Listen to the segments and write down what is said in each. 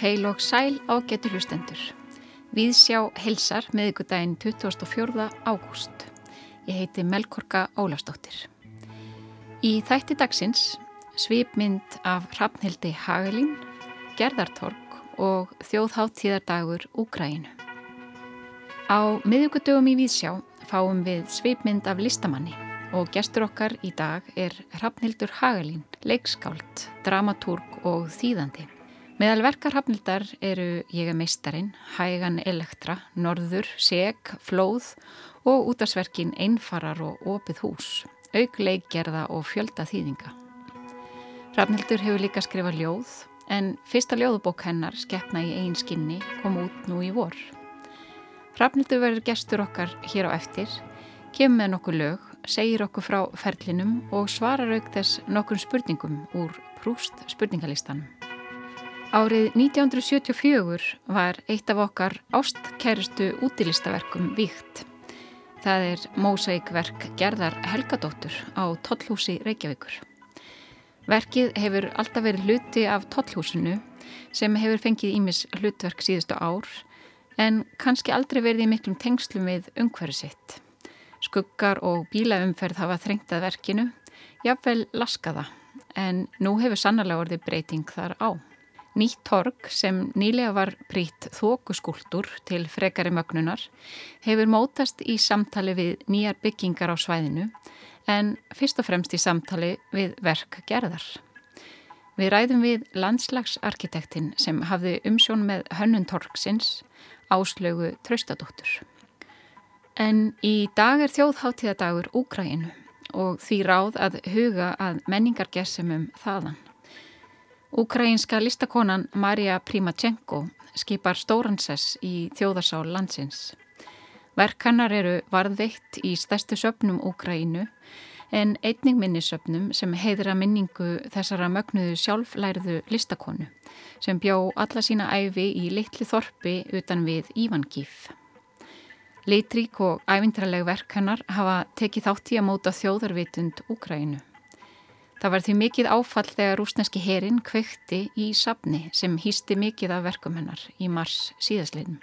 Heil og sæl á getur hlustendur. Við sjá helsar meðugudaginn 24. ágúst. Ég heiti Melkorka Ólafsdóttir. Í þætti dagsins svipmynd af Hrafnhildi Hagelín, Gerðartorg og þjóðháttíðardagur Úgræinu. Á miðugudögum í Vísjá fáum við svipmynd af listamanni og gestur okkar í dag er Hrafnhildur Hagelín, leikskáld, dramatúrg og þýðandi. Meðal verkar Hrafnhildar eru Ég er meistarin, Hægan Elektra, Norður, Seg, Flóð og útastverkin Einfarar og Opið hús, auk leikgerða og fjölda þýðinga. Hrafnhildur hefur líka skrifað ljóð en fyrsta ljóðubók hennar, Skeppna í einn skinni, kom út nú í vor. Hrafnhildur verður gestur okkar hér á eftir, kemur með nokkuð lög, segir okkur frá ferlinum og svarar auk þess nokkur spurningum úr Prúst spurningalistanum. Árið 1974 var eitt af okkar ástkæristu útilistaverkum víkt. Það er mósækverk Gerðar Helgadóttur á Tollhúsi Reykjavíkur. Verkið hefur alltaf verið hluti af Tollhúsinu sem hefur fengið ímis hlutverk síðustu ár en kannski aldrei verið í miklum tengslum við umhverju sitt. Skuggar og bílaumferð hafa þrengt að verkinu, jáfnvel laskaða en nú hefur sannarlega orðið breyting þar á. Nýtt torg sem nýlega var prýtt þókuskúltur til frekari mögnunar hefur mótast í samtali við nýjar byggingar á svæðinu en fyrst og fremst í samtali við verk gerðar. Við ræðum við landslagsarkitektin sem hafði umsjón með hönnun torgsins áslögu Traustadóttur. En í dag er þjóðháttíðadagur Úkræinu og því ráð að huga að menningargessemum þaðan. Ukraínska listakonan Marja Primachenko skipar stóransess í þjóðarsál landsins. Verkannar eru varðveitt í stærstu söpnum Ukraínu en einning minnisöpnum sem heiðra minningu þessara mögnuðu sjálflærðu listakonu sem bjó alla sína æfi í litli þorpi utan við Ívankíf. Leitrík og ævintraleg verkannar hafa tekið þátt í að móta þjóðarvitund Ukraínu. Það var því mikið áfall þegar rúsneski herin kveikti í sapni sem hýsti mikið af verkum hennar í mars síðasliðin.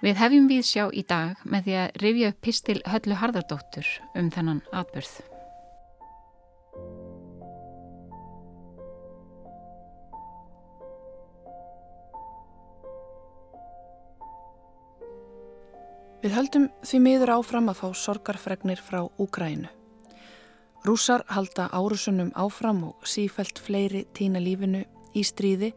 Við hefjum við sjá í dag með því að rifja upp pistil höllu Harðardóttur um þennan atbyrð. Við höldum því miður áfram að fá sorgarfregnir frá Úgrænu. Rússar halda árusunum áfram og sífælt fleiri týna lífinu í stríði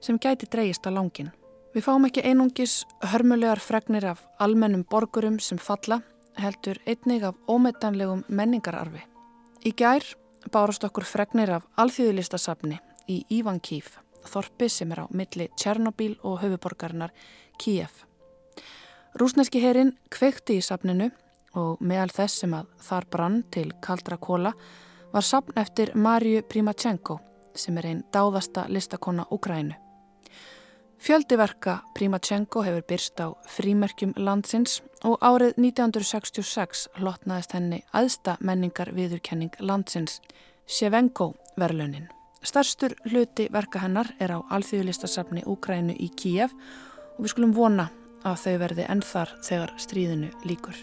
sem gæti dreyist á langin. Við fáum ekki einungis hörmulegar fregnir af almennum borgurum sem falla, heldur einnig af ómetanlegum menningararfi. Í gær bárast okkur fregnir af alþjóðlistasafni í Ívankíf, þorpi sem er á milli Tjernobyl og höfuborgarinnar Kíef. Rúsneski herin kveikti í safninu og meðal þess sem að þar brann til kaldra kóla var sapn eftir Marju Primachenko sem er einn dáðasta listakonna Ukrænu. Fjöldiverka Primachenko hefur byrst á frímerkjum landsins og árið 1966 hlotnaðist henni aðsta menningar viðurkenning landsins, Shevenko verlunin. Starstur hluti verka hennar er á alþjóðlistasafni Ukrænu í Kíjaf og við skulum vona að þau verði ennþar þegar stríðinu líkur.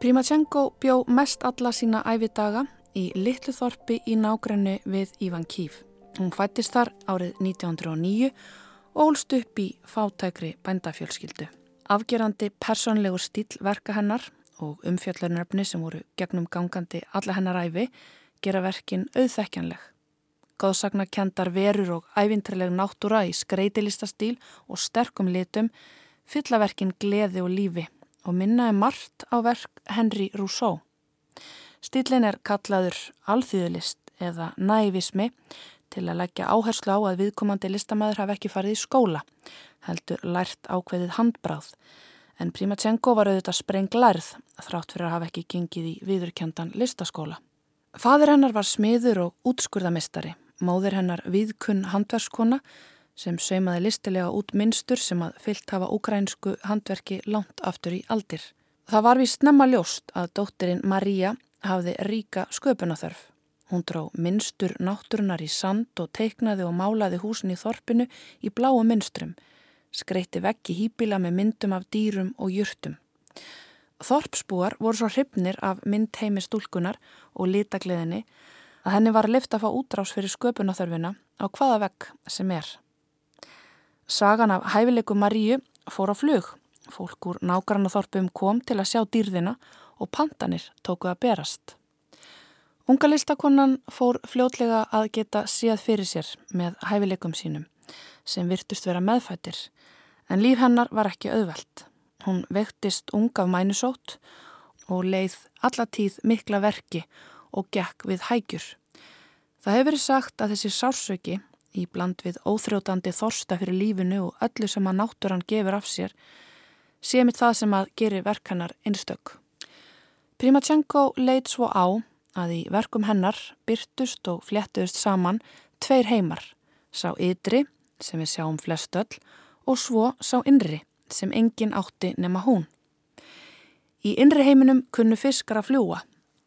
Primachenko bjó mest alla sína æfidaga í litlu þorpi í nágrennu við Ívan Kív. Hún fættist þar árið 1909 og ólst upp í fátækri bændafjölskyldu. Afgerandi personlegur stíl verka hennar og umfjöllurnöfni sem voru gegnum gangandi alla hennar æfi gera verkin auðþekkjanleg. Góðsagna kendar verur og ævintrileg náttúra í skreitilista og sterkum litum fylla verkin gleði og lífi og minnaði margt á verk Henry Rousseau. Stílinn er kallaður alþýðulist eða nævismi til að leggja áherslu á að viðkomandi listamæður hafi ekki farið í skóla, heldur lært ákveðið handbráð, en Primachenko var auðvitað spreng lærð þrátt fyrir að hafa ekki gengið í viðurkjöndan listaskóla. Fadur hennar var smiður og útskurðamistari, móður hennar viðkunn handverskona sem saumaði listilega út minnstur sem að fyllt hafa ukrainsku handverki langt aftur í aldir. Það var við snemma ljóst að dóttirinn Maria hafði ríka sköpunaþörf. Hún dró minnstur náttúrunar í sand og teiknaði og málaði húsin í þorpinu í bláu minnstrum, skreitti veggi hýpila með myndum af dýrum og jurtum. Þorpsbúar voru svo hrifnir af myndheimi stúlkunar og litagliðinni að henni var lift að fá útrás fyrir sköpunaþörfina á hvaða vegg sem er. Sagan af hæfileiku Maríu fór á flug. Fólk úr nágrannaþorpum kom til að sjá dýrðina og pandanir tóku að berast. Unga listakonnan fór fljótlega að geta síðað fyrir sér með hæfileikum sínum sem virtust vera meðfættir en líf hennar var ekki auðvelt. Hún vektist ung af mænusótt og leið allatíð mikla verki og gekk við hægjur. Það hefur verið sagt að þessi sársöki, í bland við óþrjótandi þorsta fyrir lífinu og öllu sem að náttúran gefur af sér, sé mitt það sem að geri verkanar einstök. Primachenko leid svo á að í verkum hennar byrtust og flettuðust saman tveir heimar, sá ytri, sem við sjáum flest öll, og svo sá innri sem engin átti nema hún. Í innri heiminum kunnu fiskar að fljúa,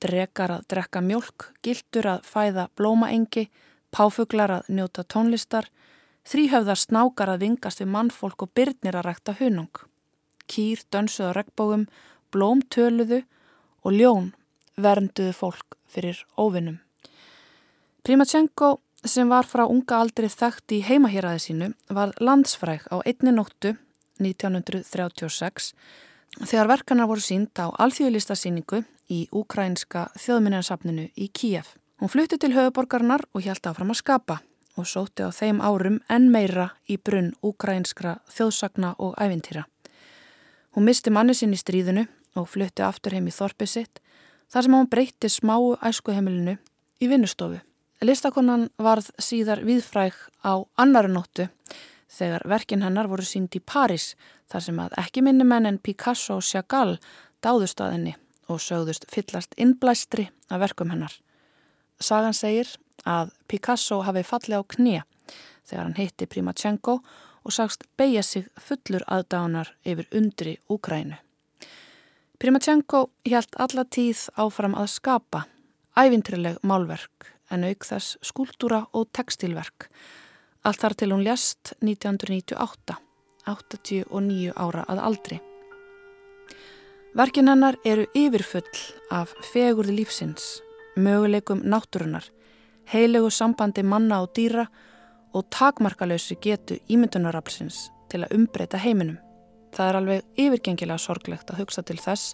drekar að drekka mjölk, gildur að fæða blómaengi, páfuglar að njóta tónlistar, þrýhöfðar snákar að vingast við mannfólk og byrnir að rækta hunung. Kýr dönsuð á regnbógum, blóm töluðu og ljón vernduðu fólk fyrir óvinnum. Primachenko sem var frá unga aldri þekkt í heimahýraði sínu var landsfræk á einni nóttu 1936 þegar verkanar voru sínd á alþjóðlistasýningu í ukrainska þjóðminnarsafninu í Kíjaf. Hún flutti til höfuborgarnar og hjælta áfram að skapa og sóti á þeim árum enn meira í brunn ukrainskra þjóðsagna og ævintýra. Hún misti manni sinn í stríðinu og flutti aftur heim í þorpið sitt þar sem hún breytti smáu æskuheimilinu í vinnustofu. Listakonan varð síðar viðfræk á annari nóttu þegar verkin hennar voru sínd í París þar sem að ekki minni menn en Picasso og Chagall dáðust að henni og sögðust fyllast innblæstri af verkum hennar. Sagan segir að Picasso hafi fallið á knið þegar hann heitti Primachenko og sagst beigja sig fullur aðdánar yfir undri Úkrænu. Primachenko hjælt alla tíð áfram að skapa ævintrileg málverk en auk þess skúltúra og textilverk Allt þar til hún ljast 1998, 89 ára að aldri. Verkin hennar eru yfirfull af fegurði lífsins, möguleikum náttúrunar, heilegu sambandi manna og dýra og takmarkalösi getu ímyndunaraflsins til að umbreyta heiminum. Það er alveg yfirgengilega sorglegt að hugsa til þess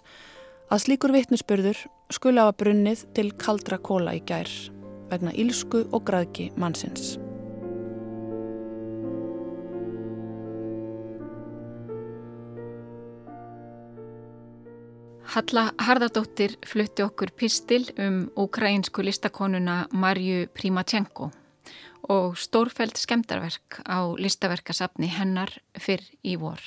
að slíkur vittnesbyrður skuli hafa brunnið til kaldra kóla í gær vegna ílsku og græðki mannsins. Halla Harðardóttir flutti okkur pistil um ukrainsku listakonuna Marju Primachenko og stórfæld skemdarverk á listaverkasafni hennar fyrr í vor.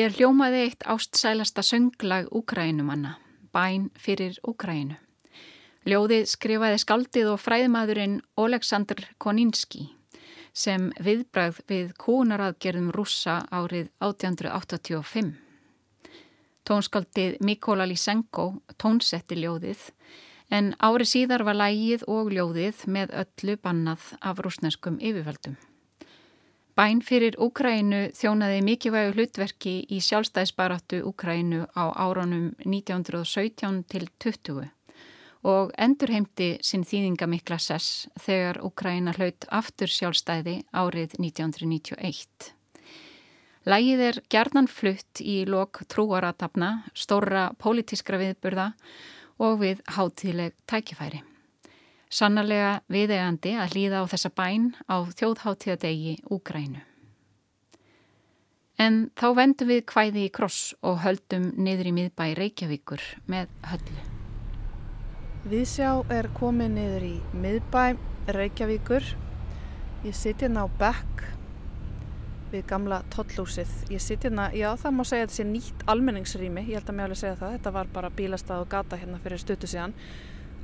Hér hljómaði eitt ástsælasta sönglag Úkrænumanna, Bæn fyrir Úkrænu. Ljóðið skrifaði skaldið og fræðmaðurinn Oleksandr Koninski sem viðbræð við kúnaraðgerðum rússa árið 1885. Tónskaldið Mikola Lysenko tónsetti ljóðið en ári síðar var lægið og ljóðið með öllu bannað af rúsneskum yfirvöldum. Bæn fyrir Úkrænu þjónaði mikilvægu hlutverki í sjálfstæðisbaratu Úkrænu á árunum 1917 til 20 og endurheimti sinn þýðingamikla sess þegar Úkræna hlaut aftur sjálfstæði árið 1991. Lægið er gerðan flutt í lok trúaratafna, stóra pólitískra viðburða og við hátíðleg tækifæri. Sannarlega viðegandi að hlýða á þessa bæn á þjóðháttíðadegi Úgrænu. En þá vendum við hvæði í kross og höldum niður í miðbæ Reykjavíkur með höllu. Viðsjá er komið niður í miðbæ Reykjavíkur. Ég siti hérna á bekk við gamla tollúsið. Ég sitt hérna, já það má segja að þetta sé nýtt almenningsrými, ég held að mjög alveg segja það, þetta var bara bílastað og gata hérna fyrir stötu síðan.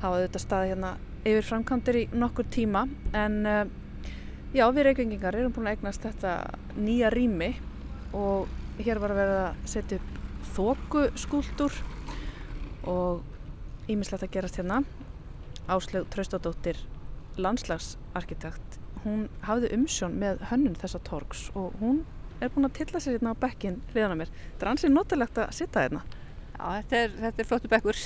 Var þetta staði hérna yfir framkantir í nokkur tíma en uh, já við reykvingingar erum búin að eignast þetta nýja rými og hér var að vera að setja upp þókuskúldur og ímislegt að gerast hérna. Áslög Traustadóttir landslagsarkitekt hún hafði umsjón með hönnun þessa torgs og hún er búin að tilla sér hérna á bekkin hliðan á mér. Það er ansið notalegt að sitta hérna. Já, þetta er, þetta er flottu bekkur.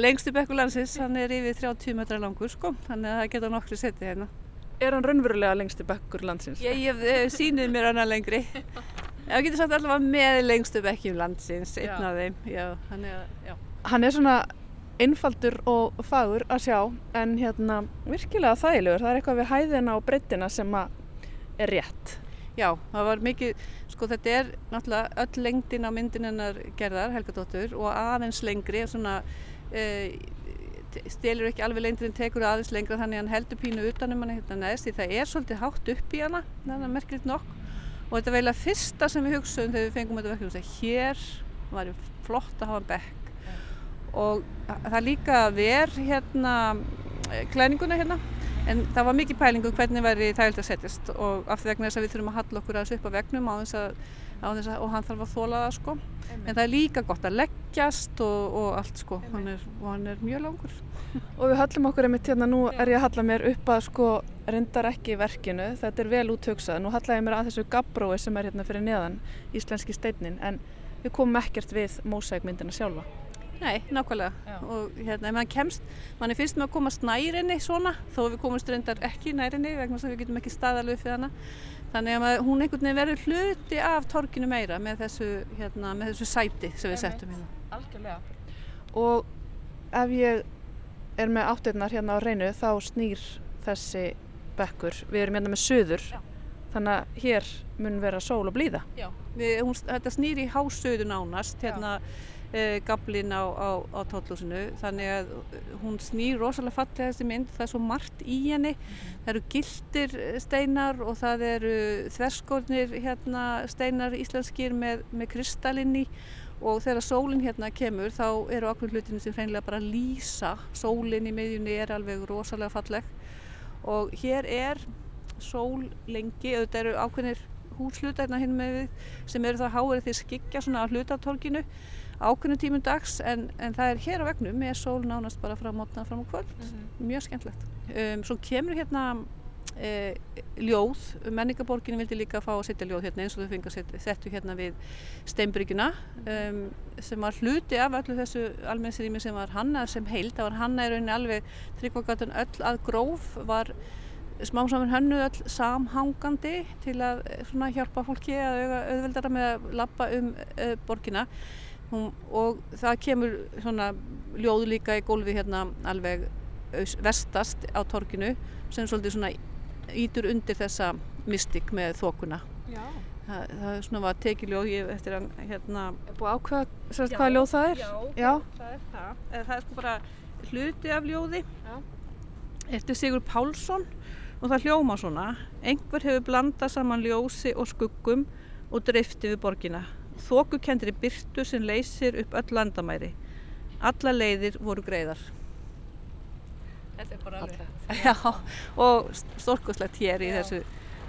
Lengstu bekkur landsins, hann er yfir 30 metra langur sko, þannig að það geta nokkri setið hérna. Er hann raunverulega lengstu bekkur landsins? Ég, ég, ég sýnir mér hann að lengri. Það getur sagt allavega með lengstu bekkjum landsins, einn af þeim. Já, hann, er, hann er svona einfaldur og fagur að sjá en hérna virkilega þægilegur. Það er eitthvað við hæðina og breyttina sem er rétt. Já, það var mikið, sko þetta er náttúrulega öll lengdin á myndin hennar gerðar, Helga Dóttur, og aðeins lengri, svona, e, stelur ekki alveg lengdin, tekur aðeins lengra þannig að hann heldur pínu utanum hann hérna neðst því það er svolítið hátt upp í hana, það er merkilegt nokk. Og þetta er veila fyrsta sem við hugsaðum þegar við fengum þetta verkefni, hér var flott að hafa bekk. Og það líka ver hérna klæninguna hérna en það var mikið pælingu um hvernig væri þægilt að setjast og af því að við þurfum að halla okkur aðeins upp á vegnum á þess að, á þess að og hann þarf að þóla það sko. Amen. en það er líka gott að leggjast og, og allt sko. Hann er, og hann er mjög langur. Og við hallum okkur einmitt hérna, nú er ég að halla mér upp að sko reyndar ekki verkinu, þetta er vel úttöksað nú halla ég mér að þessu gabbrói sem er hérna fyrir neðan íslenski steinin en við komum ekkert við mósækmyndina sjálfa Nei, nákvæmlega Já. og hérna, ef mann kemst, mann er fyrst með að komast nærinni svona, þó við komumst reyndar ekki nærinni vegna þess að við getum ekki staðalöf fyrir hana, þannig að maður, hún einhvern veginn verður hluti af torkinu meira með þessu, hérna, með þessu sæti sem við settum hérna. Algjörlega. Og ef ég er með áttirnar hérna á reynu þá snýr þessi bekkur, við erum hérna með söður, Já. þannig að hér mun vera sól og blíða. Já, við, hún, þetta snýr í hásöðu nánast, hérna, Já e, gablin á, á, á tóllúsinu þannig að hún snýr rosalega fallega þessi mynd, það er svo margt í henni. Mm það eru gildir steinar og það eru þverskornir hérna, steinar íslenskir með, með kristallinni og þegar sólinn hérna kemur þá eru okkur hlutinu sem hreinlega bara lýsa. Sólinn í miðjunni er alveg rosalega falleg. Og hér er sól lengi, auðvitað eru ákveðnir húsluta hérna hinn með við sem eru það háið því skikja svona á hlutatorkinu ákveðnum tímum dags en, en það er hér á vegnum með sól nánast bara frá mótna fram á kvöld. Mm -hmm. mjög skemmtlegt um, svo kemur hérna e, ljóð, menningaborgin vildi líka fá að setja ljóð hérna eins og þau fengið að setja hérna við Steinbryggjuna um, sem var hluti af öllu þessu almennsrými sem var hanna sem heild, það var hanna í rauninni alveg tryggvakatan öll að gróf var smá saman hönnu öll samhangandi til að svona, hjálpa fólki að auðveldara með að lappa um uh, borgina Hún, og það kemur svona ljóð líka í gólfi hérna alveg vestast á torkinu sem svolítið svona ítur undir þessa mystik með þokuna Þa, það er svona að teki ljóð ég eftir að hérna er búið ákveða sérst hvaða ljóð það er? Já, já. það er það Eða, það er sko bara hluti af ljóði já. eftir Sigur Pálsson og það hljóma svona einhver hefur blandað saman ljósi og skuggum og drifti við borgina. Þókukendri byrtu sem leysir upp öll landamæri. Alla leiðir voru greiðar. Þetta er bara alveg. Já, og stórkoslegt hér í Já. þessu,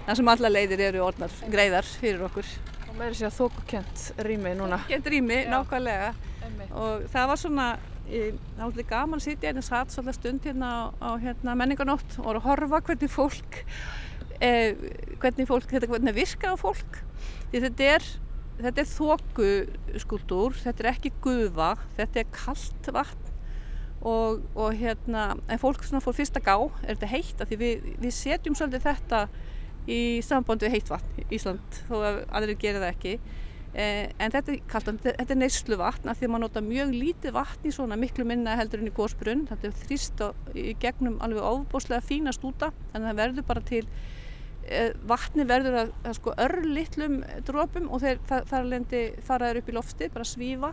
þar sem alla leiðir eru orðnar greiðar fyrir okkur. Og með þess að þókukent rými núna. Þókukent rými, nákvæmlega. Einmitt. Og það var svona, það var svolítið gaman að sitja hérna satt svolítið stund hérna á, á hérna, menninganótt og að horfa hvernig fólk, eh, hvernig fólk, þetta hvernig virka á fólk. Því þetta er, þetta er þókuskúltúr, þetta er ekki gufa, þetta er kallt vatn og, og hérna, en fólk svona fór fyrst að gá, er þetta heitt, því við, við setjum svolítið þetta í samband við heitt vatn í Ísland, þó að aðrir gerir það ekki. Eh, en þetta er kallt, þetta er neyslu vatn af því að maður nota mjög lítið vatn í svona miklu minna heldur enn í gósbrunn. Þetta er þrýst í gegnum alveg ofbóslega fína stúta, þannig að það verður bara til vatni verður að, að sko örlitlum drópum og þeir, það, þar lendi faraður upp í lofti, bara svífa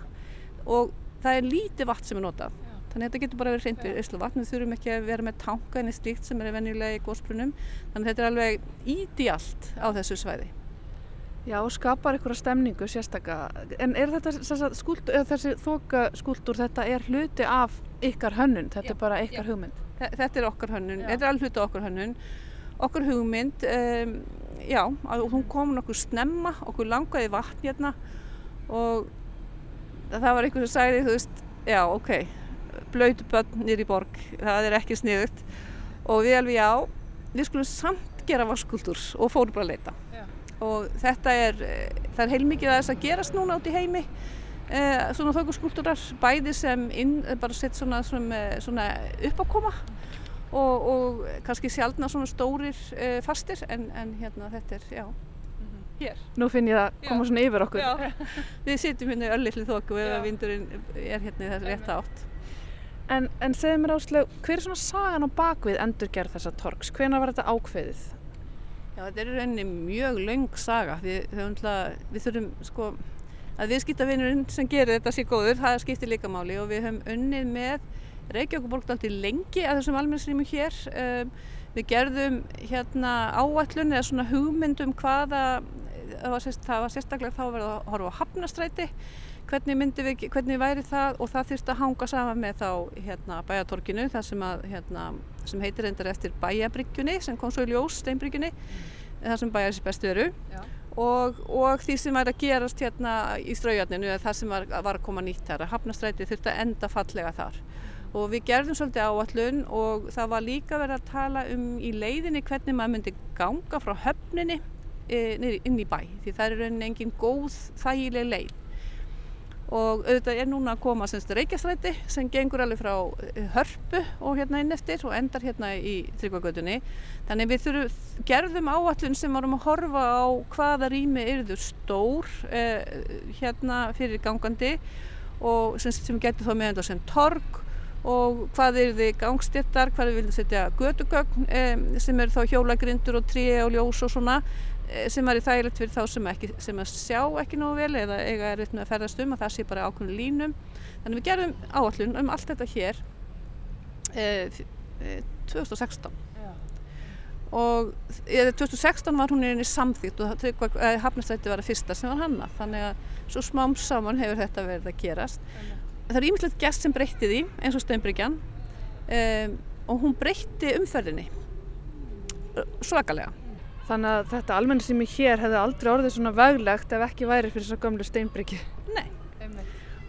og það er lítið vatn sem er notað. Þannig að þetta getur bara verið hreint Íslu vatn, við þurfum ekki að vera með tanka en slíkt sem er venjulega í góðsbrunum. Þannig að þetta er alveg ídíalt á þessu svæði. Já, og skapar ykkur stemningu sérstaklega. En er þetta skúlt, þessi þoka skúltur, þetta er hluti af ykkar hönnun, þetta já, er bara ykkar já. hugmynd? Þetta er okkar hönnun, já. þetta er alveg hluti okkar hönnun. Okkur hugmynd, um, já, hún kom nokkur snemma, okkur langaði vatn hérna og það var einhvers að sagði, þú veist, já, ok, blöytu börn nýri borg, það er ekki sniðut og við alveg já, við skulum samt gera vaskultúr og fórum bara að leita. Já. og þetta er, það er heilmikið að þess að gerast núna átt í heimi eh, svona þaukurskúltúrar, bæði sem inn, bara sett svona, svona, svona uppákoma og, og kannski sjálfna svona stórir eh, fastir en, en hérna þetta er, já mhm. Hér. Nú finn ég að koma Já. svona yfir okkur. Já. Við sitjum hérna í öllitli þokku ef vindurinn er hérna í þessu rétt átt. En, en segðu mér áslega, hver er svona sagan á bakvið endurgerð þessa torks? Hvena var þetta ákveðið? Já, þetta er rauninni mjög laung saga. Við, við þurfum, sko, að viðskiptavinurinn sem gerir þetta sé góður, það skiptir líka máli og við höfum unnið með Reykjavík alltaf lengi að þessum almennsrýmum hér. Um, við gerðum hérna áætlun eða svona hugmyndum hvaða, það var, sérst, það var sérstaklega þá verið að horfa á hafnastræti hvernig, við, hvernig væri það? Og það þurfti að hanga saman með þá hérna, bæjatorkinu það sem, að, hérna, sem heitir endar eftir bæjabryggjunni sem kom svo í ljós, steinbryggjunni mm. það sem bæjar sér bestu veru og, og því sem væri að gerast hérna í straujarninu það sem var, var að koma nýtt þar að hafnastræti þurfti að enda fallega þar og við gerðum svolítið áallun og það var líka verið að tala um í leiðinni hvernig maður myndi ganga frá höfninni e, inn í bæ því það er rauninni engin góð þægileg leið. Og auðvitað er núna að koma semst Reykjastræti sem gengur alveg frá eh, hörpu og hérna inn eftir og endar hérna í Tryggvagötunni. Þannig við þurfum, gerðum áallun sem varum að horfa á hvaða rými eruður stór eh, hérna fyrir gangandi og sem, sem getur þá meðan það sem torg og hvað eru þið gangstéttar, hvað við viljum setja gödugögn eh, sem eru þá hjólagrindur og trí og ljós og svona Eh, sem í þægilegt fyrir þá sem, ekki, sem að sjá ekki nógu vel eða eiga er að ferðast um að það sé bara ákveðinu línum þannig við gerðum áallun um allt þetta hér eh, 2016 Já. og eh, 2016 var hún í samþýtt og eh, hafnastrætti var að fyrsta sem var hanna þannig að svo smám saman hefur þetta verið að gerast Já. Það er ímislegt gæst sem breytti því eins og Steinbryggjan eh, og hún breytti umferðinni svakalega Þannig að þetta almennisými hér hefði aldrei orðið svona veglegt ef ekki væri fyrir svo gamlu steinbriki. Nei,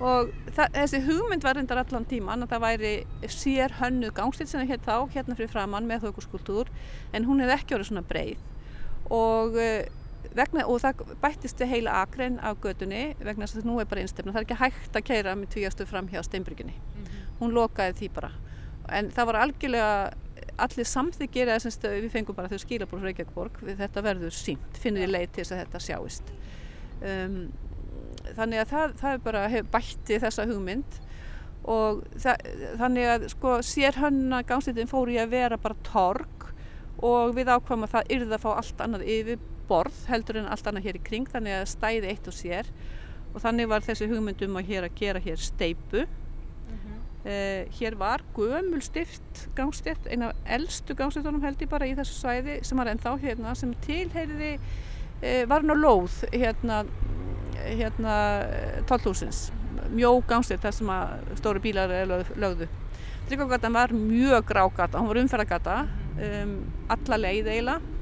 og þessi hugmynd var reyndar allan tíman að það væri sér hönnu gangstíð sem það hétt þá, hérna fyrir framann með þaukurskúltúr, en hún hefði ekki orðið svona breið. Og, eh, vegna, og það bættist heila akrein á gödunni vegna þess að nú er bara einstemna. Það er ekki hægt að keira með tvíastu fram hjá steinbrikinni. Mm -hmm. Hún lokaði því bara. En það var algjörlega allir samþykir við fengum bara þau skilabúr frá Reykjavík við þetta verður sínt, finnir í leið til þess að þetta sjáist um, þannig að það, það er bara bætti þessa hugmynd og það, þannig að sko sér hann að gangstíðin fór í að vera bara torg og við ákvæmum að það yrði að fá allt annað yfir borð heldur en allt annað hér í kring þannig að stæði eitt og sér. Og þannig var þessi hugmyndum að, að gera hér steipu Uh, hér var gömul stift gangstift, eina eldstu gangstiftunum held ég bara í þessu svæði sem var ennþá hérna sem tilheyriði e, var á lóð hérna, hérna tollhúsins, mjó gangstir þar sem að stóri bílar lög, lögðu. Tryggvagatan var mjög grágata, hún var umferðagata, um, alla leið eiginlega.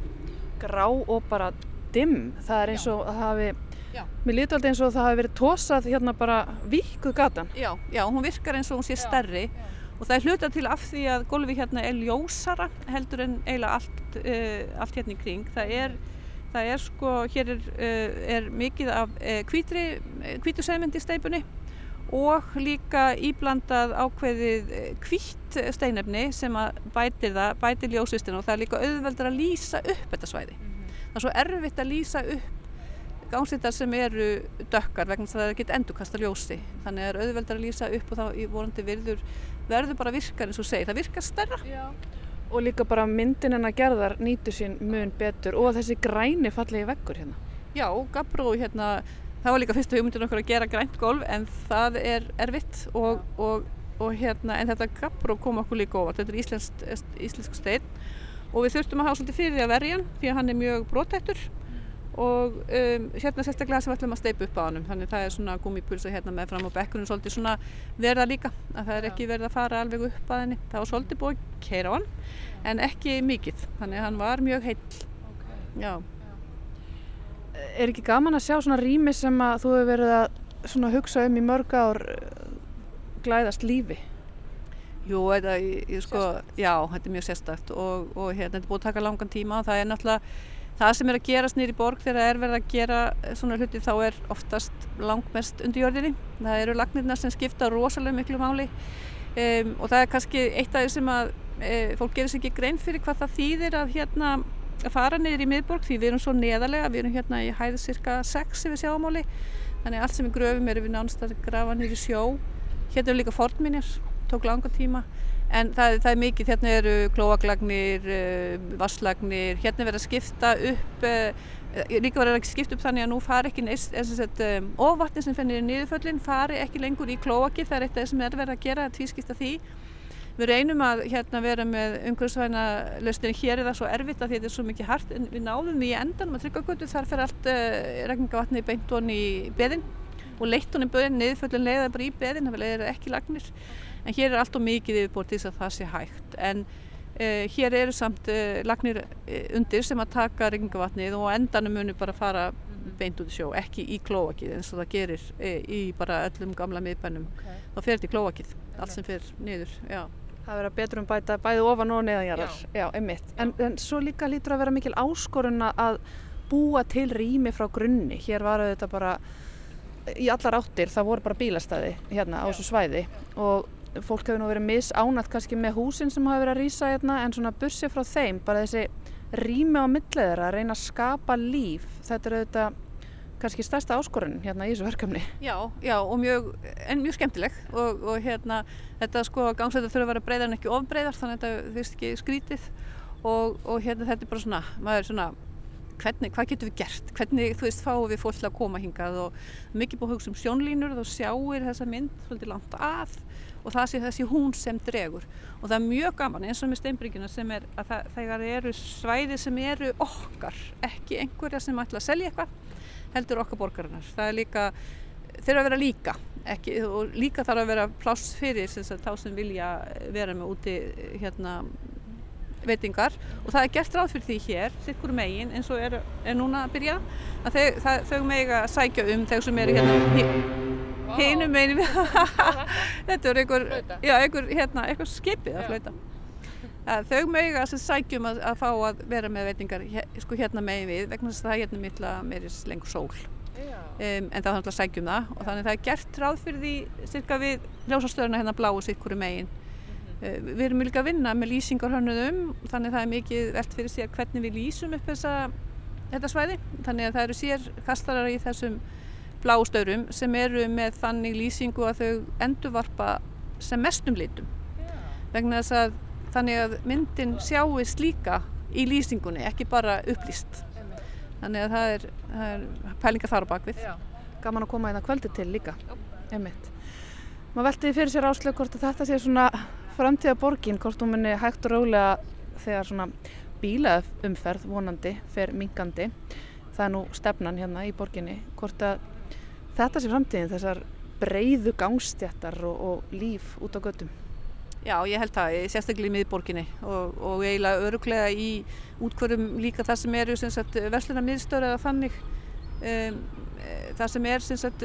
Grá og bara dimm, það er eins og það hafi, já. mér líti alltaf eins og það hafi verið tósað hérna bara víkuð gatan. Já, já, hún virkar eins og hún sé stærri já, og það er hluta til af því að gólfi hérna er ljósara heldur en eiginlega allt, uh, allt hérna í kring. Það er, það er sko, hér er, uh, er mikið af uh, hvítri, hvítu segmendi steipunni og líka íblandað ákveðið hvitt steinefni sem bætir það, bætir ljósvistinu og það er líka auðveldur að lýsa upp þetta svæði. Mm -hmm. Það er svo erfitt að lýsa upp gangsittar sem eru dökkar vegna það er ekkert endurkasta ljósi. Þannig er auðveldur að lýsa upp og þá vorandi verður, verður bara virkar eins og segir. Það virkar stærra. Já. Og líka bara myndin en að gerðar nýtu sín mun betur og þessi græni fallegi veggur hérna. Já, Gabró hérna það var líka fyrstu hugmyndin okkur að gera grænt golf en það er erfitt og, og, og hérna en þetta gabró kom okkur líka ofart, þetta er íslensk, íslensk stein og við þurftum að hafa svolítið fyrir því að verja hann því að hann er mjög brotættur og um, hérna sérstaklega sem við ætlum að steipa upp á hann þannig það er svona gummipulsa hérna með fram á bekkunum svolítið svona verða líka að það er ekki verið að fara alveg upp að henni. Það var svolítið búið að keira á hann en ekki mikið. Þannig að hann var mjög heill. Okay. Er ekki gaman að sjá svona rými sem að þú hefur verið að hugsa um í mörg ár eh, glæðast lífi? Jú, þetta, ég, sko, já, þetta er mjög sérstakt og, og hérna, þetta er búið að taka langan tíma og það er náttúrulega það sem er að gerast nýri borg þegar það er verið að gera svona hluti þá er oftast langmest undir jörðinni. Það eru lagnirna sem skipta rosalega miklu máli um, og það er kannski eitt af því sem að e, fólk gerir sér ekki grein fyrir hvað það þýðir að hérna að fara niður í miðborg því við erum svo neðarlega, við erum hérna í hæðu cirka 6 yfir sjáamáli þannig allt sem við gröfum erum við nánast að grafa niður í sjó. Hérna eru líka fornminjar, tók langa tíma. En það, það er mikið, hérna eru klóaglagnir, uh, vasslagnir hérna er verið að skipta upp uh, líka verið að skipta upp þannig að nú fari ekki neist, um, ofvatnin sem fennir í niðurföllin fari ekki lengur í klóaki það er eitt af það sem er verið að gera, því Við reynum að hérna, vera með umhverfisvæna lausnir hér er það svo erfitt að þetta er svo mikið hart en við náðum í endan með tryggagötu þar fer allt uh, regningavatni beint honni í beðin og leitt honni beðin niðurföllin leiða bara í beðin, það leiðir ekki lagnir. En hér er allt og mikið yfirbúrt til þess að það sé hægt. En uh, hér eru samt uh, lagnir undir sem að taka regningavatnið og endanum munum bara fara beint út í sjó, ekki í klóakið eins og það gerir í bara öllum gamla miðbænum. Okay. þá fer þetta í klóakið, allt sem fer niður, já. Það verður betur um bæta bæði ofan og neðanjarðar. Já. Já, einmitt. En, en svo líka lítur að vera mikil áskorun að búa til rými frá grunni. Hér var þetta bara í allar áttir, það voru bara bílastæði hérna á þessu svæði og fólk hefur nú verið misánat kannski með húsin sem hafa verið að rýsa hérna en svona bursið frá þeim, bara þessi rými á milliður að reyna að skapa líf. Þetta er auðvitað kannski stærsta áskorun hérna í þessu verkefni. Já, já og mjög, en mjög skemmtileg og, og hérna þetta sko gangsættar þurfa að vera breyðar en ekki ofbreyðar þannig að þetta þvist ekki skrítið. Og, og hérna þetta er bara svona, maður er svona hvernig, hvað getur við gert, hvernig þú veist fáum við fólk að koma hingað? Og mikið búið að hugsa um sjónlínur og þá sjáir þessa mynd svolítið langt að og það sé þessi hún sem dregur. Og það er mjög gaman eins og með steinbryggina sem er að það, það eru svæði sem eru okkar, ekki einhverja sem ætla að selja eitthvað heldur okkar borgarinnar. Það er líka, þeir að vera líka ekki, og líka þarf að vera pláss fyrir sem þá sem vilja vera með úti hérna veitingar. Og það er gert ráð fyrir því hér sikkur megin eins og er, er núna að byrja að þau, það, þau meg að sækja um þeir sem eru hérna hinu megin þetta er einhver, einhver, hérna, einhver skipið að flauta þau mögja að sækjum að, að fá að vera með veitingar sko hérna megin við vegna þess að það er hérna mittla meiris lengur sól. Um, en það er náttúrulega sækjum það og þannig það er gert ráð fyrir því cirka við ljósastöðuna hérna bláu sikkuru megin. Uh, við erum líka að vinna með lýsingarhörnuðum þannig það er mikið velt fyrir sér hvernig við lýsum upp þessa, þetta svæði. Þannig að það eru sér kastarar í þessum bláu stöðrum sem eru með þannig lýsingu að þau endurvarpa sem mestum litum. Vegna þess að þannig að myndin sjáist líka í lýsingunni, ekki bara upplýst þannig að það er, það er pælinga þar á bakvið Já. Gaman að koma í það kvöldi til líka Einmitt. maður veldi fyrir sér áslög hvort þetta sé svona framtíða borgin, hvort hún muni hægt og rálega þegar svona bílaumferð vonandi fer mingandi það er nú stefnan hérna í borginni, hvort að þetta sé framtíðin, þessar breyðu gangstjættar og, og líf út á göttum. Já, ég held það, sérstaklega í miðborginni og, og eiginlega öruglega í útkvörum líka það sem eru versluna miðstöru eða þannig. Um, það sem er sagt,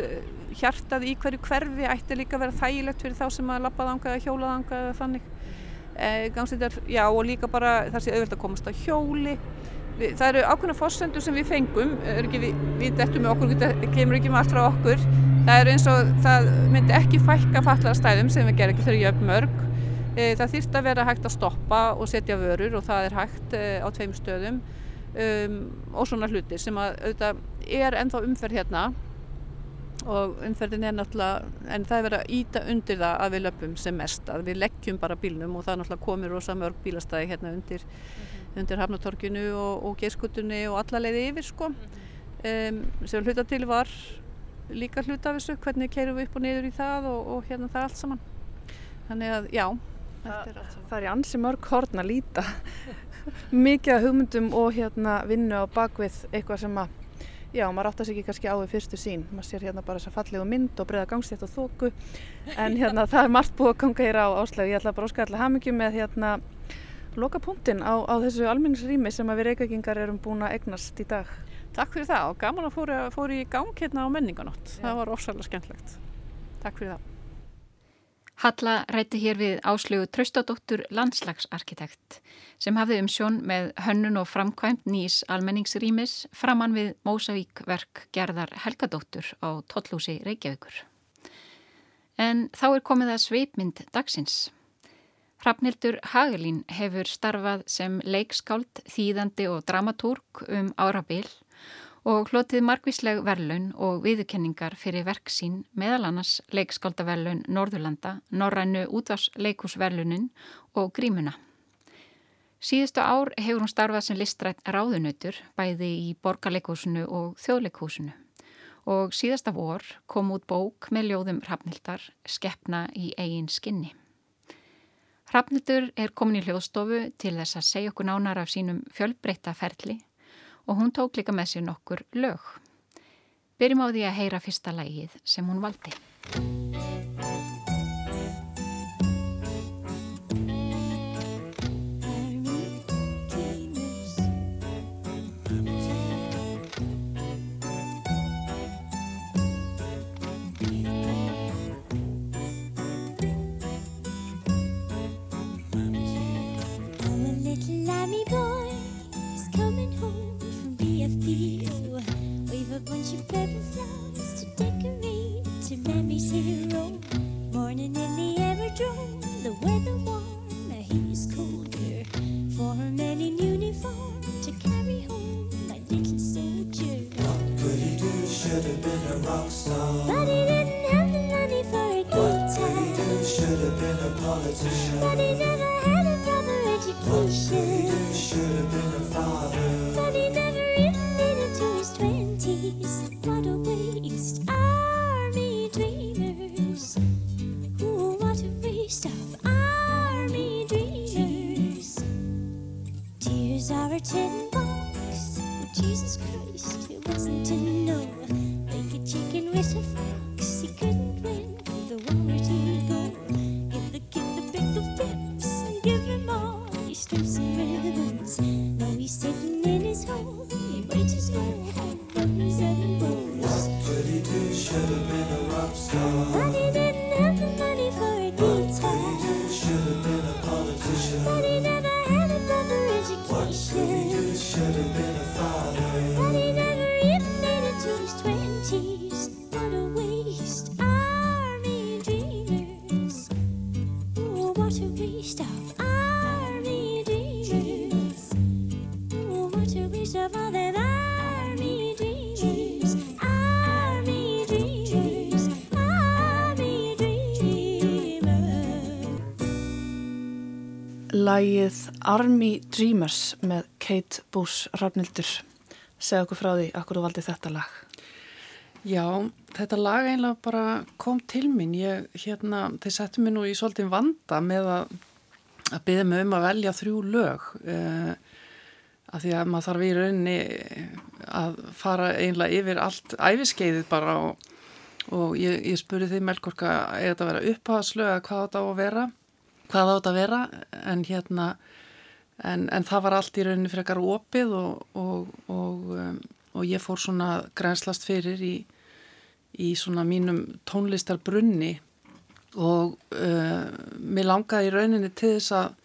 hjartað í hverju hverfi ætti líka að vera þægilegt fyrir þá sem að lappa þanga eða hjóla þanga eða þannig. E, gangsindar, já og líka bara það sé auðvitað að komast á hjóli. Við, það eru ákveðna fórsendur sem við fengum, ekki, við, við dettum með okkur, það kemur ekki með allt frá okkur. Það er eins og það myndi ekki fækka fallara stæðum sem við gerum ekki þegar ég upp mörg. E, það þýrt að vera hægt að stoppa og setja vörur og það er hægt e, á tveim stöðum um, og svona hluti sem að auðvitað er ennþá umferð hérna. Og umferðin er náttúrulega en það er verið að íta undir það að við löpum sem mest, að við leggjum bara bílnum og það náttúrulega komir rosa mörg bílastæði hérna undir, mm -hmm. undir Hafnatorkinu og, og Gerskutunni og alla leiði yfir sko. Um, sem hluta til var líka hluta af þessu, hvernig keirum við upp og niður í það og, og hérna það allt saman. Þannig að já Það það er í ansi mörg horn að líta mikið hugmyndum og hérna vinnu á bakvið eitthvað sem að Já, maður áttast ekki kannski á því fyrstu sín. Maður sér hérna bara þess að fallegu mynd og breyða gangstétt og þóku. En hérna það er margt búið að ganga hér á áslegu. Ég ætla bara að skalla hamingjum með hérna loka punktin á, á þessu almenningsrými sem við reykjagingar erum búin að egnast í dag. Takk fyrir það og gaman að fóra, fóra í gang hérna á menninganótt. Það var ósæðilega skemmtlegt. Takk fyrir það. Halla rætti hér við áslögu Traustadóttur landslagsarkitekt sem hafði um sjón með hönnun og framkvæmt nýs almenningsrýmis framann við Mósavík verk gerðar Helgadóttur á Tollúsi Reykjavíkur. En þá er komið að sveipmynd dagsins. Hrafnildur Hagelín hefur starfað sem leikskáld, þýðandi og dramatúrk um árabil og hlotið margvísleg verlaun og viðurkenningar fyrir verk sín meðal annars leikskáldaverlaun Norðurlanda, Norrænu útvarsleikusverlunin og Grímuna. Síðustu ár hefur hún starfað sem listrætt ráðunautur bæði í borgarleikúsinu og þjóðleikúsinu og síðasta vor kom út bók með ljóðum Hrafnildar Skeppna í eigin skinni. Hrafnildur er komin í hljóðstofu til þess að segja okkur nánar af sínum fjölbreyta ferli og hún tók líka með sér nokkur lög. Byrjum á því að heyra fyrsta lægið sem hún valdi. flowers to to Mammy's. Morning in the aerodrome, the weather warm, colder. For a man in uniform to carry home, my little soldier. What could he do? Should have been a rock star. But he didn't have the money for a guitar. What could he do? Should have been a politician. But he never had a proper education. What could he do? Should have been a father. But he never Lægið Army Dreamers með Kate Bush Rafnildur. Segð okkur frá því, akkur þú valdi þetta lag? Já, þetta lag einlega bara kom til mín. Ég, hérna, þeir settu mér nú í svolítið vanda með að, að byggja mig um að velja þrjú lög. Uh, af því að maður þarf í rauninni að fara einlega yfir allt æfiskeiðið bara og, og ég, ég spurði því Melkorka eða þetta vera uppháðslög eða hvað þetta á að vera hvað á þetta að vera en hérna en, en það var allt í rauninni frekar opið og, og, og, um, og ég fór svona grænslast fyrir í, í svona mínum tónlistarbrunni og uh, mér langaði í rauninni til þess að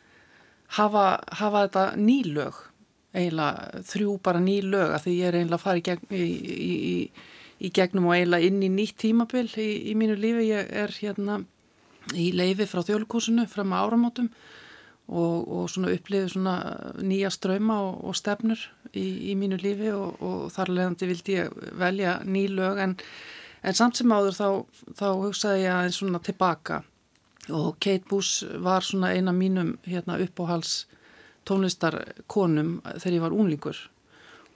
hafa, hafa þetta nýlög eiginlega þrjú bara ný lög að því ég er eiginlega að fara í, gegn, í, í, gegnum og eiginlega inn í nýtt tímabil í, mínu lífi. Ég er hérna í leifi frá þjóðlugúsinu fram að áramótum og, og svona upplifið svona nýja ströyma og, og stefnur í mínu lífi og, og þar leðandi vildi ég velja ný lög. En, en samt sem áður þá, þá hugsaði ég aðeins svona tilbaka. Og Kate Bush var svona eina mínum hérna uppáhals tónlistarkonum þegar ég var unlingur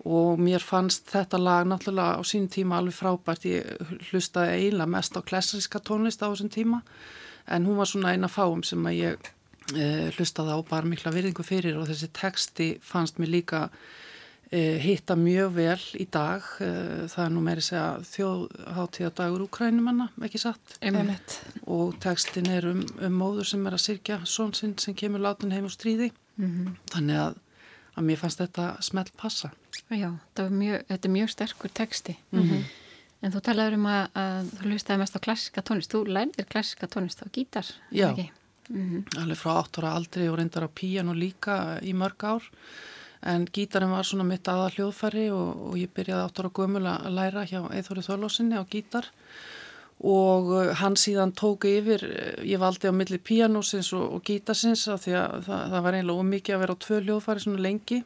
og mér fannst þetta lag náttúrulega á sín tíma alveg frábært, ég hlustaði eiginlega mest á klassiska tónlist á þessum tíma. En hún var svona eina fáum sem að ég hlustaði á bara mikla virðingu fyrir og þessi teksti fannst mér líka e, hitta mjög vel í dag, e, það er nú meiri segja þjóðháttíðadagur úkrænumanna, ekki satt? Einmitt. og tekstin er um, um móður sem er að sirkja svonsinn sem kemur látin heim úr stríði. Mm -hmm. þannig að, að mér fannst þetta smelt passa. Já, mjög, þetta er mjög sterkur teksti mm -hmm. en þú talaður um að, að þú hlustaði mest á klassiska tónlist. Þú lærðir klassiska tónlist á gítar Já, mm -hmm. alveg frá 8 ára aldrei og reyndar á píjan líka í mörg ár. En gítarinn var svona mitt aða hljóðfæri og, og ég byrjaði 8 ára gömul að læra hjá Eithóri Þorlósinni á gítar. Og uh, hann síðan tók yfir, uh, ég valdi á milli píanósins og, og gítasins af því að það, það var eiginlega ómikið að vera á tvö hljóðfæri svona lengi.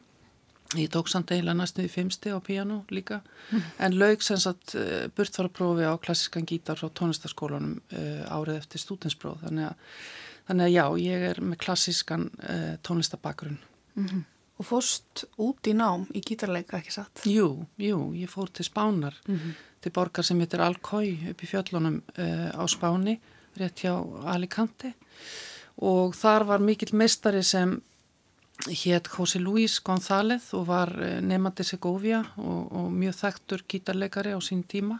Ég tók samt eiginlega næstu í fimmsti á píanó líka, mm. en laug sem sagt uh, burt var að prófi á klassiskan gítar frá tónlistaskólanum uh, árið eftir stútinspróð, þannig að þannig að já, ég er með klassiskan uh, tónlistabakgrunn mm -hmm. Og fórst út í nám í gítarleika, ekki satt? Jú, jú, ég fór til Spánar mm -hmm til borgar sem heitir Alcói upp í fjöllunum uh, á Spáni, rétt hjá Alicante og þar var mikill meistari sem hétt José Luis González og var uh, nefandi Segovia og, og mjög þekktur gítarleikari á sín tíma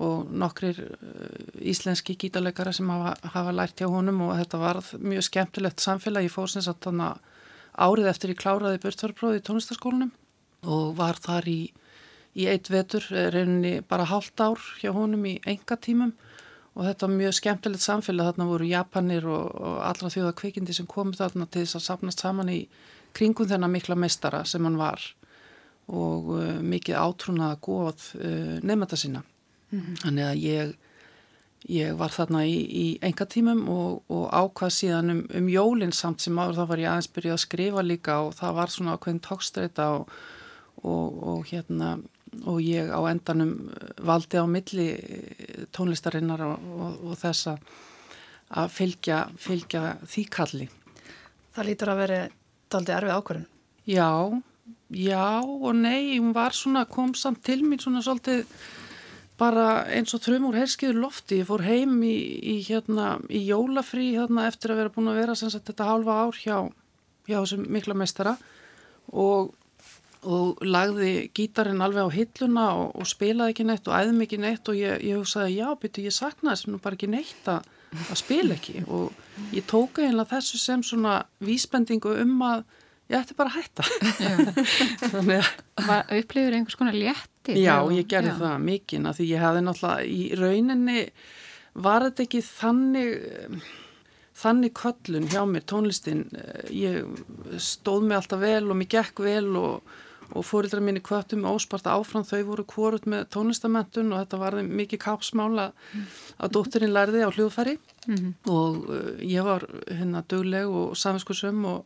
og nokkrir uh, íslenski gítarleikari sem hafa, hafa lært hjá honum og þetta var mjög skemmtilegt samfélag. Í fórsins að þannig árið eftir ég kláraði börtvarpróði í tónlistaskólanum og var þar í í eitt vetur, eh, reyninni bara hálft ár hjá honum í enga tímum og þetta var mjög skemmtilegt samfélag, þarna voru Japanir og, og allra þjóða kvikindi sem komið þarna til þess að sapnast saman í kringum þennan mikla meistara sem hann var og uh, mikið átrúnaða góð uh, nefnda sína. Mm -hmm. Þannig að ég, ég var þarna í, í enga tímum og, og ákvað síðan um, um jólinn samt sem áður þá var ég aðeins byrjuð að skrifa líka og það var svona ákveðin tókstreita og, og hérna og ég á endanum valdi á milli tónlistarinnar og, og, og þess að fylgja, fylgja því kalli. Það lítur að veri daldi erfið ákvörðun? Já, já og nei, hún var svona, kom samt til mér svona svolítið bara eins og þrjum úr herskiður lofti. Ég fór heim í, í, hérna, í jólafrí hérna, eftir að vera búin að vera sagt, þetta halva ár hjá, hjá þessum mikla meistara og og lagði gítarinn alveg á hilluna og, og spilaði ekki neitt og æði mikið neitt og ég, ég hugsaði já, byrju, ég saknaði þess að bara ekki neitt að, að spila ekki og ég tóka einlega þessu sem svona vísbendingu um að ég ætti bara að hætta að upplifur einhvers konar létti Já, ég gerði já. það mikinn að því ég hefði náttúrulega í rauninni var þetta ekki þannig þannig köllun hjá mér tónlistin ég stóð mig alltaf vel og mér gekk vel og og fórildra mín í kvötum ósparta áfram þau voru kvorut með tónlistamentun og þetta var mikið kápsmála mm. að dótturinn lærði á hljóðfæri mm -hmm. og uh, ég var hérna dögleg og saminskursum og,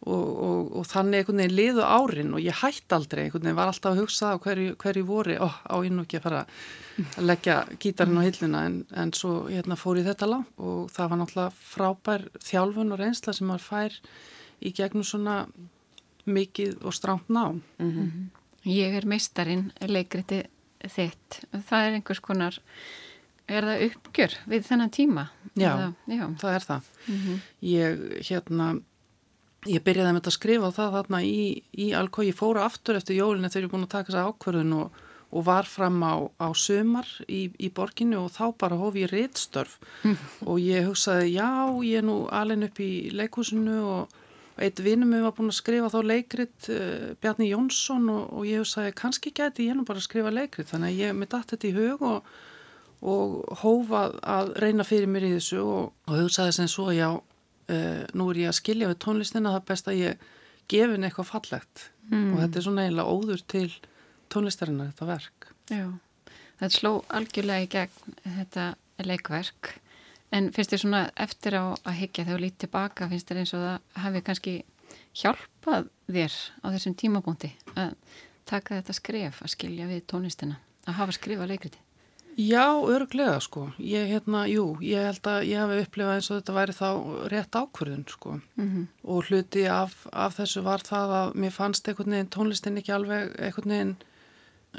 og, og, og þannig einhvern veginn liðu árin og ég hætti aldrei einhvern veginn var alltaf að hugsa hverju, hverju voru oh, á innu ekki að fara að leggja gítarinn á hillina en, en svo hérna, fór ég þetta lang og það var náttúrulega frábær þjálfun og reynsla sem maður fær í gegnum svona mikið og stránt ná. Mm -hmm. Ég er meistarinn leikriti þitt. Það er einhvers konar, er það uppgjör við þennan tíma? Já, Eða, já. það er það. Mm -hmm. Ég, hérna, ég byrjaði með þetta að skrifa það þarna í, í Alkói, ég fóra aftur eftir jólinu þegar ég er búin að taka þessa ákverðun og, og var fram á, á sömar í, í borginu og þá bara hóf ég réttstörf mm. og ég hugsaði já, ég er nú alveg upp í leikúsinu og eitt vinnum við var búin að skrifa þá leikrit uh, Bjarni Jónsson og, og ég hugsaði kannski geti ég nú bara að skrifa leikrit þannig að ég mitt allt þetta í hug og, og hófað að reyna fyrir mér í þessu og, og hugsaði sem svo já uh, nú er ég að skilja við tónlistina það er best að ég gefin eitthvað fallegt. Mm. og þetta er svona eiginlega óður til tónlistarinnar þetta verk. Já, þetta sló algjörlega í gegn þetta leikverk. En finnst þér svona eftir á að higgja þegar þú lítið tilbaka, finnst þér eins og það hafi kannski hjálpað þér á þessum tímabúndi að taka þetta skref að skilja við tónlistina að hafa skrifað leikriti Já, örglega sko. Ég, hérna, jú, ég held að ég hafi upplifað eins og þetta væri þá rétt ákvörðun sko. Mm -hmm. Og hluti af, af þessu var það að mér fannst einhvern veginn tónlistin ekki alveg einhvern veginn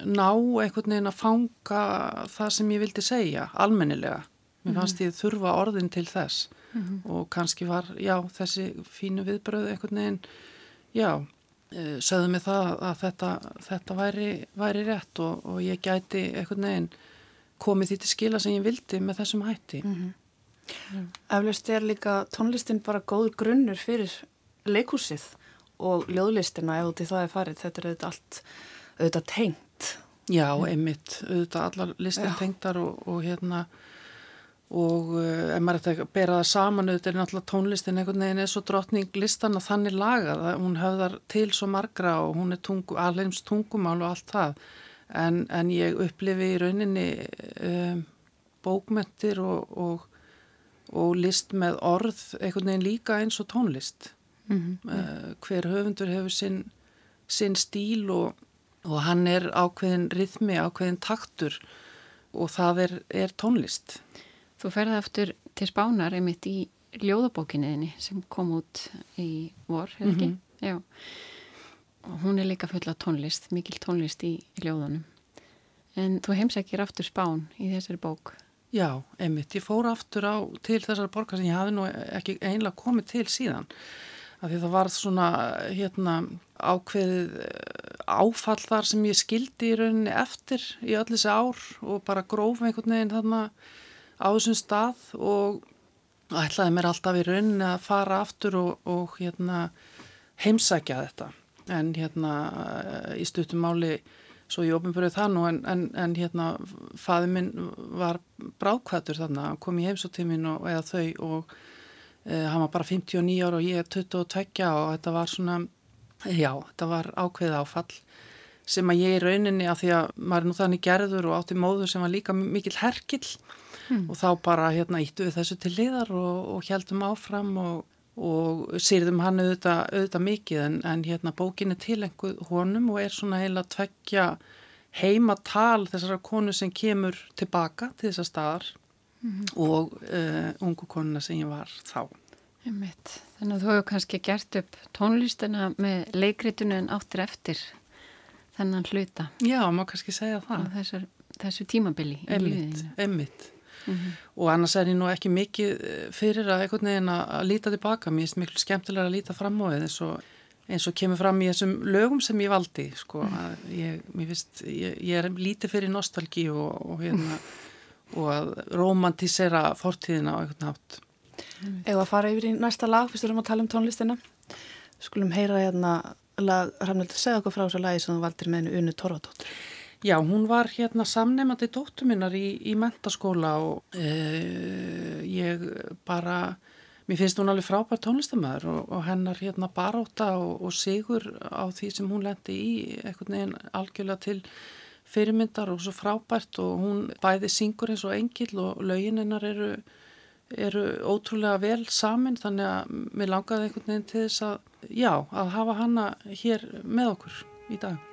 ná einhvern veginn að fanga það sem ég vildi segja, almennilega. Mér fannst mm -hmm. ég þurfa orðin til þess mm -hmm. og kannski var, já, þessi fínu viðbröðu einhvern veginn, já, eh, sögðu mig það að þetta, þetta væri, væri rétt og, og ég gæti einhvern veginn komið því til skila sem ég vildi með þessum hætti. Mm -hmm. mm. Eflaust er líka tónlistin bara góður grunnur fyrir leikúsið og ljóðlistina ef út í það er farið. Þetta er auðvitað allt auðvitað tengt. Já, mm. einmitt. Auðvitað allar listin tengtar og, og hérna og uh, ef maður ætti að bera það saman auðvitað er náttúrulega tónlistin einhvern veginn er svo drottning listan að þannig lagað. Hún höfðar til svo margra og hún er tungu, alveg tungumál og allt það en, en ég upplifi í rauninni um, bókmentir og, og, og list með orð einhvern veginn líka eins og tónlist mm -hmm. uh, hver höfundur hefur sinn, sinn stíl og, og hann er ákveðin rithmi, ákveðin taktur og það er, er tónlist Þú ferði aftur til spánar einmitt í ljóðabókinniðinni sem kom út í vor, ekki? Mm -hmm. Já og hún er líka fulla tónlist, mikil tónlist í, í ljóðunum. En þú heimsækir aftur spán í þessari bók. Já, einmitt. Ég fór aftur á til þessari borgar sem ég hafi nú ekki einlega komið til síðan. Af því það var svona hérna, ákveðið eh, áfall þar sem ég skildi í rauninni eftir í öll þessi ár og bara gróf einhvern veginn þarna á þessum stað og ætlaði mér alltaf í rauninni að fara aftur og, og hérna, heimsækja þetta en hérna í stuttum máli svo ég ofinbörði það nú en, en, en hérna faði minn var brákvætur þarna, kom í heimsóttímin og eða þau og e, hann var bara 59 ára og ég er 22 og þetta var svona, já, þetta var ákveð áfall sem að ég í rauninni að því að maður er nú þannig gerður og átti móður sem var líka mikil herkill hmm. og þá bara hérna íttu við þessu til liðar og, og heldum áfram og og sýrðum hann auðvitað, auðvitað mikið en, en hérna bókin er tilenguð honum og er svona heila tveggja heimatal þessara konu sem kemur tilbaka til þessar staðar mm -hmm. og uh, ungu konuna sem ég var þá. Einmitt. Þannig að þú hefur kannski gert upp tónlistina með leikritunu en áttir eftir þennan hluta. Já, má kannski segja það. Þessu, þessu tímabili í lífiðinu. Einmitt mm -hmm. og annars er ég nú ekki mikið eh, fyrir að einhvern veginn að líta tilbaka. Mér er miklu skemmtilega að líta fram á þið eins og, eins og kemur fram í þessum lögum sem ég valdi sko, mm. ég, finnst, ég, ég er lítið fyrir nostalgí og, og, hérna, og að romantísera fortíðina á einhvern nátt Eða að fara yfir í næsta lag fyrst erum við að tala um tónlistina? Skulum heyra hérna lag, Ramnildur, segja okkur frá þessu lagi sem þú valdir með hennu Unu Torvadóttur Já, hún var hérna samnefandi dóttur minnar í, í mentaskóla og e, ég bara, mér finnst hún alveg frábært tónlistamæður og, og hennar hérna baráta og, og sigur á því sem hún lendi í eitthvað neginn algjörlega til fyrirmyndar og svo frábært og hún bæði syngur eins og engil og lögin hennar eru, eru ótrúlega vel samin þannig að mér langaði einhvern veginn til þess að, já, að hafa hanna hér með okkur í dag.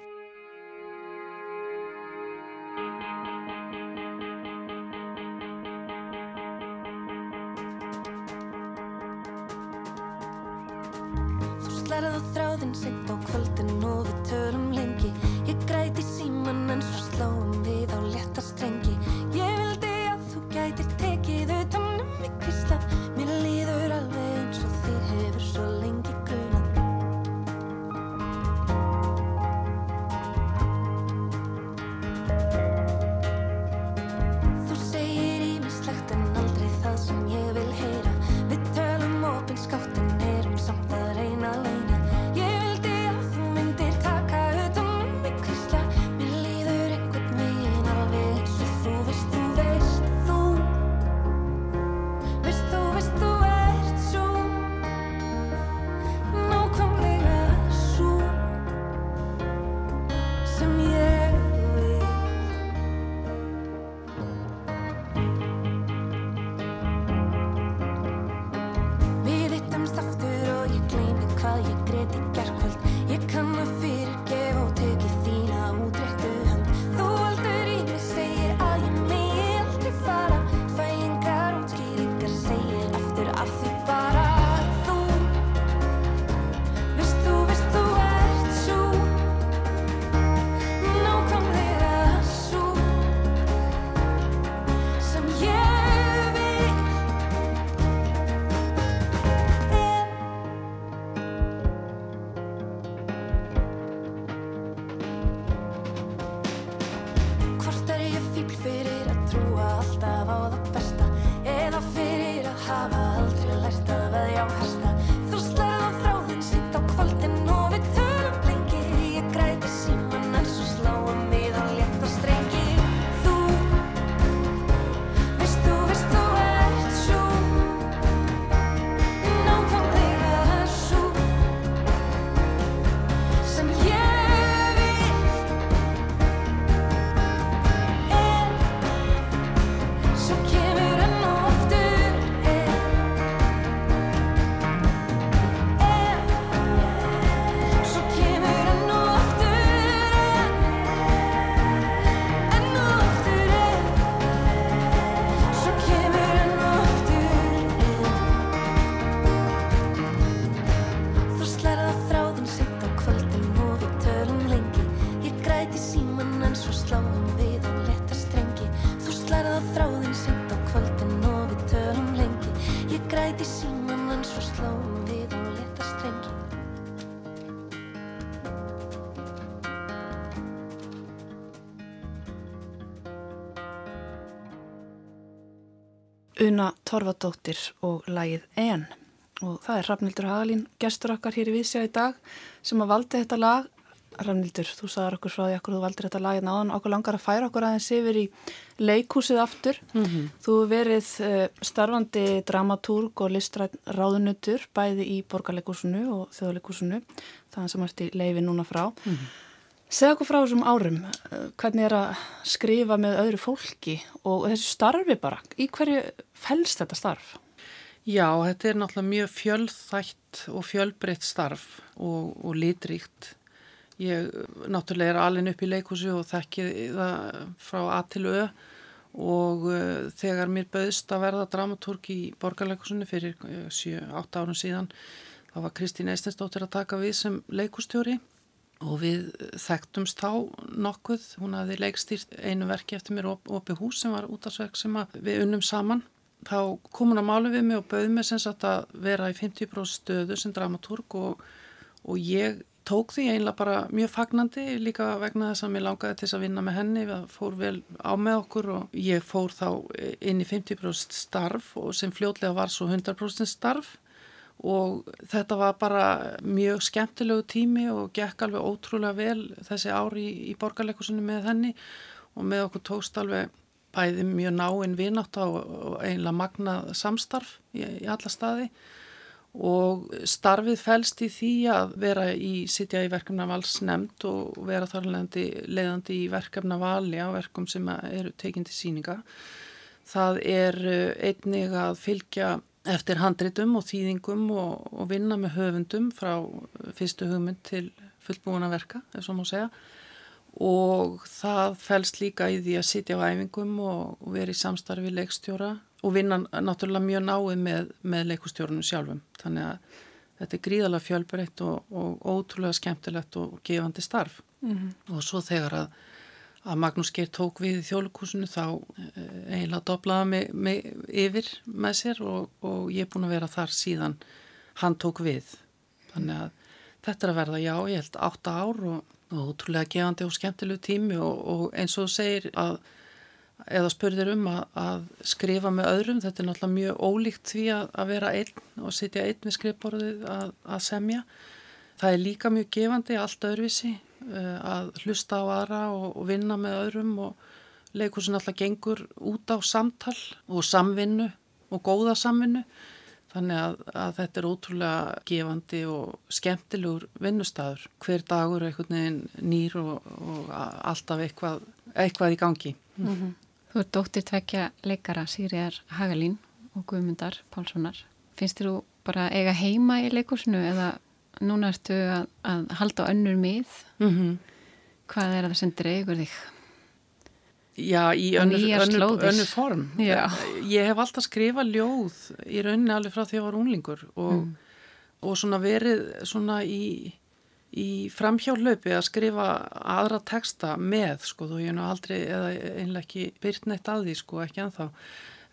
Una Torfadóttir og lagið En. Og það er Rafnildur Hagalín, gestur okkar hér í Vísja í dag sem að valdi þetta lag. Rafnildur, þú sagðar okkur frá því okkur þú valdir þetta lag en áðan. Okkur langar að færa okkur aðeins yfir í leikúsið aftur. Mm -hmm. þú verið uh, starfandi dramatúrg og listrætt ráðunutur bæði í borgarleikúsinu og þjóðleikúsinu þannig sem ert í leifi núna frá. Mm -hmm. Segð okkur frá þessum árum, hvernig er að skrifa með öðru fólki og þessu starfi bara, í hverju fælst þetta starf? Já, þetta er náttúrulega mjög fjölþætt og fjölbreytt starf og, og litríkt. Ég náttúrulega er alveg upp í leikúsi og þekki það frá A til Ö og uh, þegar mér bauðst að verða dramatúrk í borgarleikusunni fyrir 7-8 uh, árum síðan þá var Kristín Eistensdóttir að taka við sem leikustjóri og við þekktumst þá nokkuð. Hún hafði leikstýrt einu verki eftir mér opið hús sem var útastverk sem við unnum saman. Þá kom hún að málu við mig og bauði mig sem sagt að vera í 50% stöðu sem dramatúrk og, og ég tók því einlega bara mjög fagnandi líka vegna þess að mér langaði til að vinna með henni, það fór vel á með okkur og ég fór þá inn í 50% starf og sem fljótlega var svo 100% starf og þetta var bara mjög skemmtilegu tími og gekk alveg ótrúlega vel þessi ári í, í borgarleikusunni með henni og með okkur tókst alveg bæði mjög náinn vinátt og einlega magnað samstarf í, í alla staði og starfið fælst í því að vera í, sitja í verkefnavalsnemnd og vera þar leiðandi í verkefnavali á verkum sem eru tekindi síninga. Það er eh, einnig að fylgja eftir handritum og þýðingum og, og vinna með höfundum frá fyrstu hugmynd til fullbúina verka, ef svo má segja og það fælst líka í því að sitja á æfingum og, og vera í samstarfi leikstjóra og vinna náttúrulega mjög náið með, með leikustjórunum sjálfum. Þannig að þetta er gríðalega fjölbreytt og, og ótrúlega skemmtilegt og gefandi starf. Mm -hmm. Og svo þegar að, að Magnús Geir tók við í þjólikúsinu þá eh, eiginlega doblaði mig, mig yfir með sér og, og ég er búin að vera þar síðan hann tók við. Þannig að þetta er að verða, já, ég held átta ár og og útrúlega gefandi og skemmtilegu tími og, og eins og þú segir að eða spurðir um að, að skrifa með öðrum, þetta er náttúrulega mjög ólíkt því að, að vera einn og sitja einn við skrifborðið að, að semja það er líka mjög gefandi allt öðruvísi að hlusta á aðra og vinna með öðrum og leikursin alltaf gengur út á samtal og samvinnu og góða samvinnu Þannig að, að þetta er ótrúlega gefandi og skemmtilegur vinnustæður. Hver dagur er einhvern veginn nýr og, og alltaf eitthvað, eitthvað í gangi. Mm -hmm. Þú ert dóttir tvekja leikara Sýriðar Hagalín og Guðmundar Pálssonar. Finnst þér þú bara eiga heima í leikursinu eða núna ertu að, að halda á önnur mið? Mm -hmm. Hvað er það sem dreigur þig? Já, í önnur, önnur, önnur form. Já. Ég hef alltaf skrifað ljóð í rauninni alveg frá því að ég var unlingur og, mm. og svona verið svona í, í framhjálaupi að skrifa aðra texta með sko þú ég nú aldrei eða einlega ekki byrt neitt að því sko ekki anþá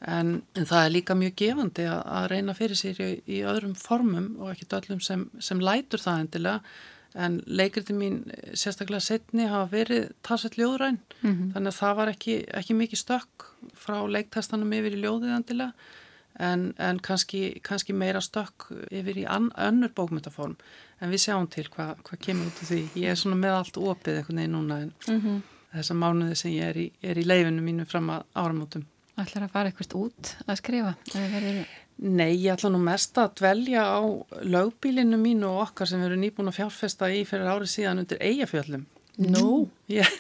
en, en það er líka mjög gefandi að, að reyna fyrir sér í, í öðrum formum og ekki öllum sem, sem lætur það endilega. En leikriti mín sérstaklega setni hafa verið talsett ljóðræn. Mm -hmm. þannig að það var ekki, ekki mikið stökk frá leiktestanum yfir í ljóðið endilega. En, en kannski, kannski meira stökk yfir í an, önnur bókmyndaform en við sjáum til hvað hva kemur út af því. Ég er svona með allt opið einhvern veginn núna en mm -hmm. þessa mánuði sem ég er í, er í leifinu mínu fram að áramótum Ætlar að fara eitthvað út að skrifa? Verður... Nei, ég ætla nú mest að dvelja á lögbílinu mínu og okkar sem eru nýbúin að fjárfesta í fyrir árið síðan undir eigafjöllum. Nú? Yeah.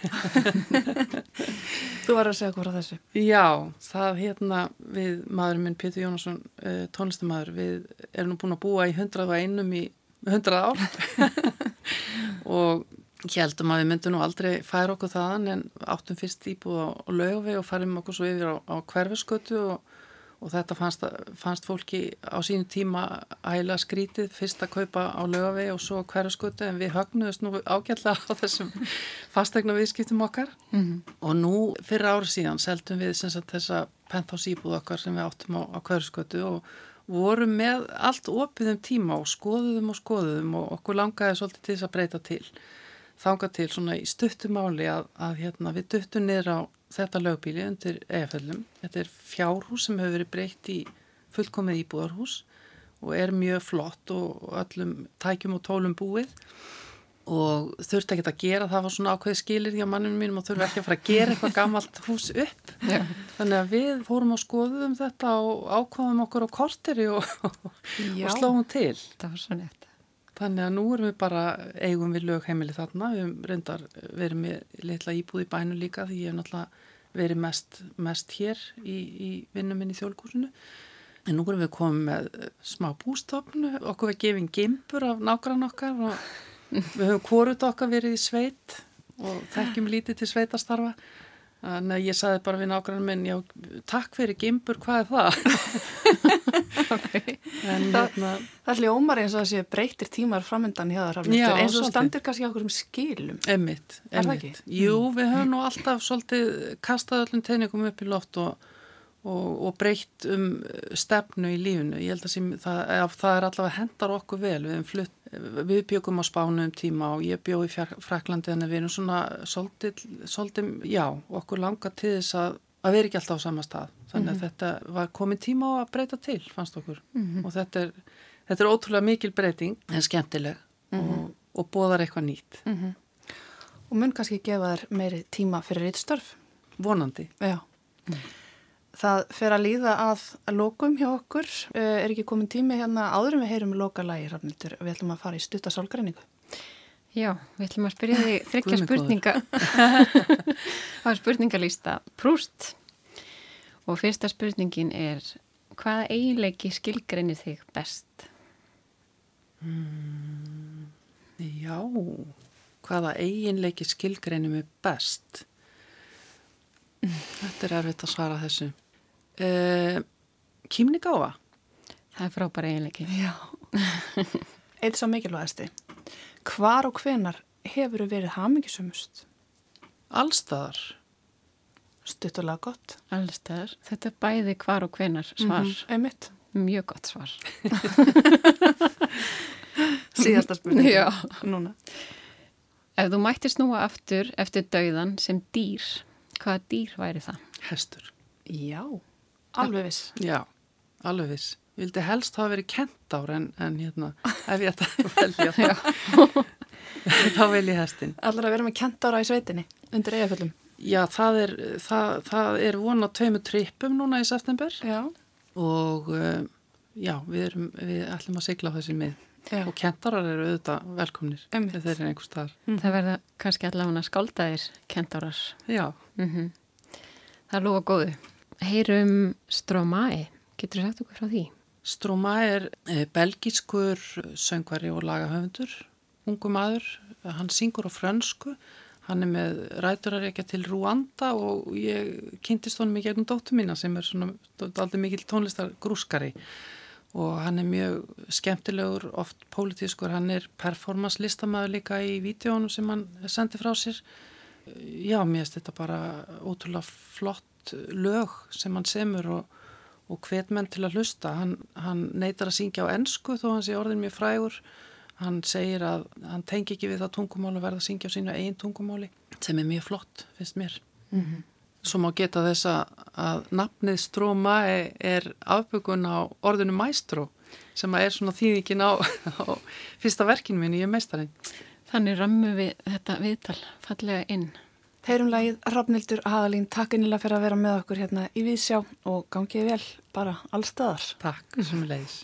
Þú var að segja frá þessu? Já, það hérna við maðurinn minn Pétur Jónasson, uh, tónlistamæður, við erum nú búin að búa í 101 í 100 ár og heldum að við myndum nú aldrei færa okkur þaðan en áttum fyrst íbúð á, á lögvei og færum okkur svo yfir á, á hverfiskötu og og þetta fannst, fannst fólki á sínu tíma ægilega skrítið. Fyrst að kaupa á lögavegi og svo hverju skutu en við högnuðust nú ágætlega á þessum fastegna viðskiptum okkar. Mm -hmm. og nú fyrir árið síðan seldum við þessa penthouse íbúð okkar sem við áttum á, á hverju skutu og vorum með allt opið um tíma og skoðuðum og skoðuðum og okkur langaði svolítið til þess að breyta til þánga til svona í stuttumáli að, að hérna, við duttum niður á þetta lögbíli undir EFL-um. Þetta er fjárhús sem hefur verið breytt í fullkomið íbúðarhús og er mjög flott og öllum tækjum og tólum búið og þurfti ekki að gera, það var svona ákveði skilir hjá mannum mínum og þurfti ekki að fara að gera eitthvað gammalt hús upp. Já. Þannig að við fórum og skoðum þetta og ákváðum okkur á korteri og, og slóðum til. Það var svo neitt. Þannig að nú erum við bara eigum við lögheimili þarna, við hefum reyndar verið með litla íbúð í bænu líka því ég hef náttúrulega verið mest, mest hér í, í vinnum minn í þjólkursinu. En nú erum við komið með smá bústofnu, okkur við gefum gimpur af nákvæmlega nokkar og við höfum korut okkar verið í sveit og þekkjum lítið til sveitastarfa. Þannig að ég saði bara við nákvæmlega minn, já, takk fyrir gimpur, hvað er það? okay. en, Þa, hérna, það hljómar eins og það sé breytir tímar framöndan hjá það eins og standir kannski okkur um skilum Emmitt, emmitt Jú, mm. við höfum nú alltaf svolítið kastað öllum tegningum upp í loft og, og, og breytt um stefnu í lífunu ég held að sem, það, það er allavega hendar okkur vel við, flutt, við byggum á spánu um tíma og ég bjóð í Fraklandi en við erum svona svolítið, já, okkur langar til þess að að vera ekki alltaf á sama stað þannig að mm -hmm. þetta var komið tíma á að breyta til fannst okkur mm -hmm. og þetta er, þetta er ótrúlega mikil breyting en skemmtileg mm -hmm. og, og bóðar eitthvað nýtt mhm. Og mun kannski gefa þér meiri tíma fyrir eitt störf? Vonandi Já Það fer að líða að lokum hjá okkur eh, er ekki komin tími hérna áður en við heyrum lokalægi Rafnildur, við ætlum að fara í stuttasálgreiningu Já, við ætlum að spyrja því þryggja spurninga á spurningalýsta Prúst og fyrsta spurningin er hvaða eiginleiki skilgreinir þig best? Mm, já, hvaða eiginleiki skilgreinir mig best? Þetta er erfitt að svara þessu. Uh, eh, Kýmni gáfa? Það er frábæra eiginleiki. Já. Eitt svo mikilvægasti. Hvar og hvenar hefur þau verið hamingisumust? Allstaðar. Stuttulega gott. Allstaðar. Þetta er bæði hvar og hvenar svar. Mm -hmm. Einmitt. Mjög gott svar. Síðasta spurning. Já. Núna. Ef þú mætti snúa aftur eftir dauðan sem dýr, hvaða dýr væri það? Hestur. Já, alveg viss. Já, alveg viss. Vildi helst hafa verið kentár en, en hérna, ef ég ætta að velja það þá vil ég hestin Allar að vera með kentára í sveitinni undir eigaföllum Já, það er, það, það er von á tveimu trippum núna í september. Já. og uh, já, við, erum, við ætlum að sigla á þessi mið. Já. og kentárar eru auðvitað velkomnir. Þegar þeir eru einhver staðar. Mm. Það verða kannski allavega skáldaðir kentárar Já. Mm -hmm. Það er lúa góðu Heyrum Strómæi, getur þú sagt okkur frá því? Strúma er eh, belgískur söngvari og lagahöfundur, ungum aður, hann syngur á frönsku, hann er með ræturarækja til Rúanda og ég kynntist honum í gegnum dóttu mína sem er svona aldrei mikil tónlistar grúskari og hann er mjög skemmtilegur, oft pólitískur, hann er performance listamæður líka í vídjónum sem hann sendi frá sér. Já, mér finnst þetta bara ótrúlega flott lög sem hann semur og og hvet menn til að hlusta. Hann, hann neytar að syngja á ennsku þó hann sé orðin mjög frægur. Hann segir að hann tengi ekki við það tungumáli að verða að syngja á sínu eigin tungumáli sem er mjög flott, finnst mér. Mm -hmm. Svo má geta þess að nafnið Stróma er afbökun á orðinu Maestro sem er svona þýðingin á, á fyrsta verkinu minni, ég er meistarinn. Þannig rammu við þetta viðtal fallega inn. Heyrum lagið Rafnildur Hagalín, takk innilega fyrir að vera með okkur hérna í Vísjá og gangið vel bara allstaðar. Takk, sem leiðis.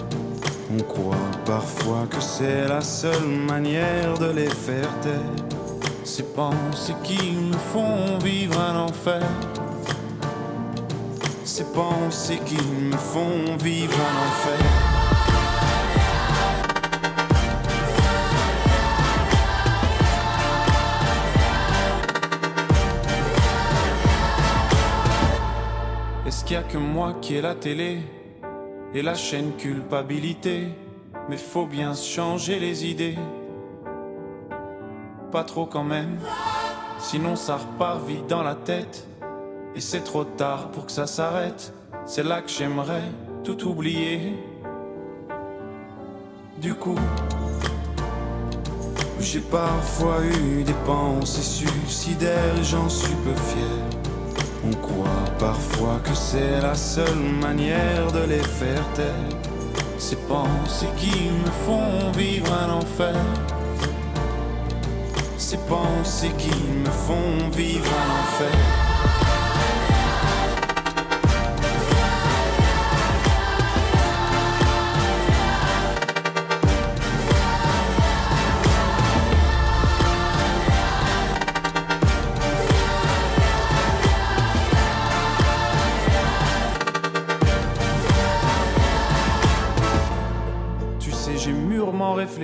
On croit parfois que c'est la seule manière de les faire taire. Ces pensées qui me font vivre un enfer. Ces pensées qui me font vivre un enfer. Est-ce qu'il y a que moi qui ai la télé? Et la chaîne culpabilité Mais faut bien changer les idées. Pas trop quand même, sinon ça repart vite dans la tête. Et c'est trop tard pour que ça s'arrête. C'est là que j'aimerais tout oublier. Du coup, j'ai parfois eu des pensées suicidaires et j'en suis peu fier. On croit parfois que c'est la seule manière de les faire taire. Ces pensées qui me font vivre un enfer. Ces pensées qui me font vivre un enfer.